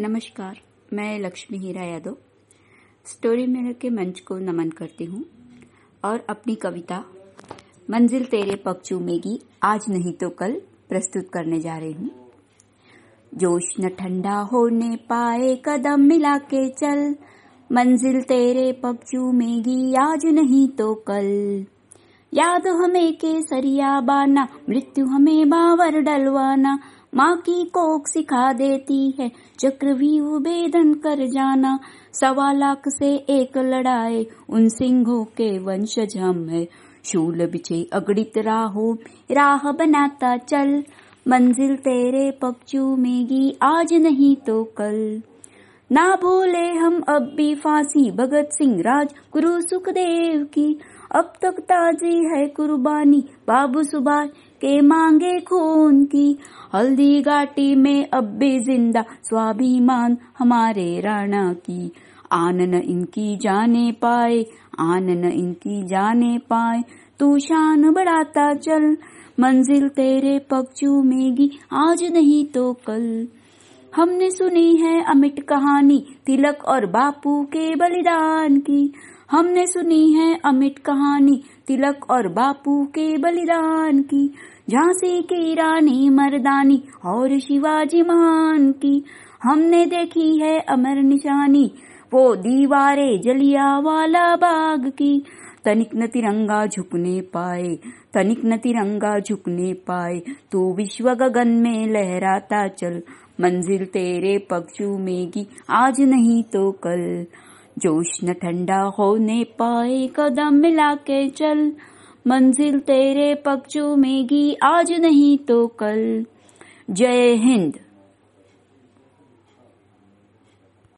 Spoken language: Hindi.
नमस्कार, मैं लक्ष्मी हीरा यादव, स्टोरी मेरे के मंच को नमन करती हूँ और अपनी कविता, मंजिल तेरे पग चूमेगी आज नहीं तो कल प्रस्तुत करने जा रही हूँ। जोश न ठंडा होने पाए, कदम मिला के चल, मंजिल तेरे पग चूमेगी आज नहीं तो कल। याद हमें केसरिया बाना, मृत्यु हमें बावर डलवाना माँ की कोक सिखा देती है, चक्रव्यूह बेदन कर जाना। सवा लाख से एक लड़ाए उन सिंहों के वंशज हम है। शूल बिछे अगड़ित राहो, राह बनाता चल। मंजिल तेरे पक्षू मेगी, आज नहीं तो कल। ना बोले हम अब भी फांसी। भगत सिंह राज, गुरु सुखदेव की। अब तक ताजी है कुर्बानी, बाबू सुभाष के मांगे खून की। हल्दी घाटी में अब भी ज़िंदा, स्वाभिमान हमारे राणा की। आनन इनकी जाने पाए आनन इनकी जाने पाए। तू शान बढ़ाता चल, मंजिल तेरे पग चूमेगी। आज नहीं तो कल। हमने सुनी है अमिट कहानी, तिलक और बापू के बलिदान की। हमने सुनी है अमिट कहानी, तिलक और बापू के बलिदान की। झांसी की रानी मर्दानी और शिवाजी महान की। हमने देखी है अमर निशानी वो दीवारे जलिया वाला बाग की। तनिक न तिरंगा झुकने पाए, तनिक न तिरंगा झुकने पाए, तू विश्व गगन में लहराता चल, मंजिल तेरे पग चूमेगी आज नहीं तो कल। जोश न ठंडा होने पाए, कदम मिला के चल, मंजिल तेरे पग चूमेगी आज नहीं तो कल। जय हिंद।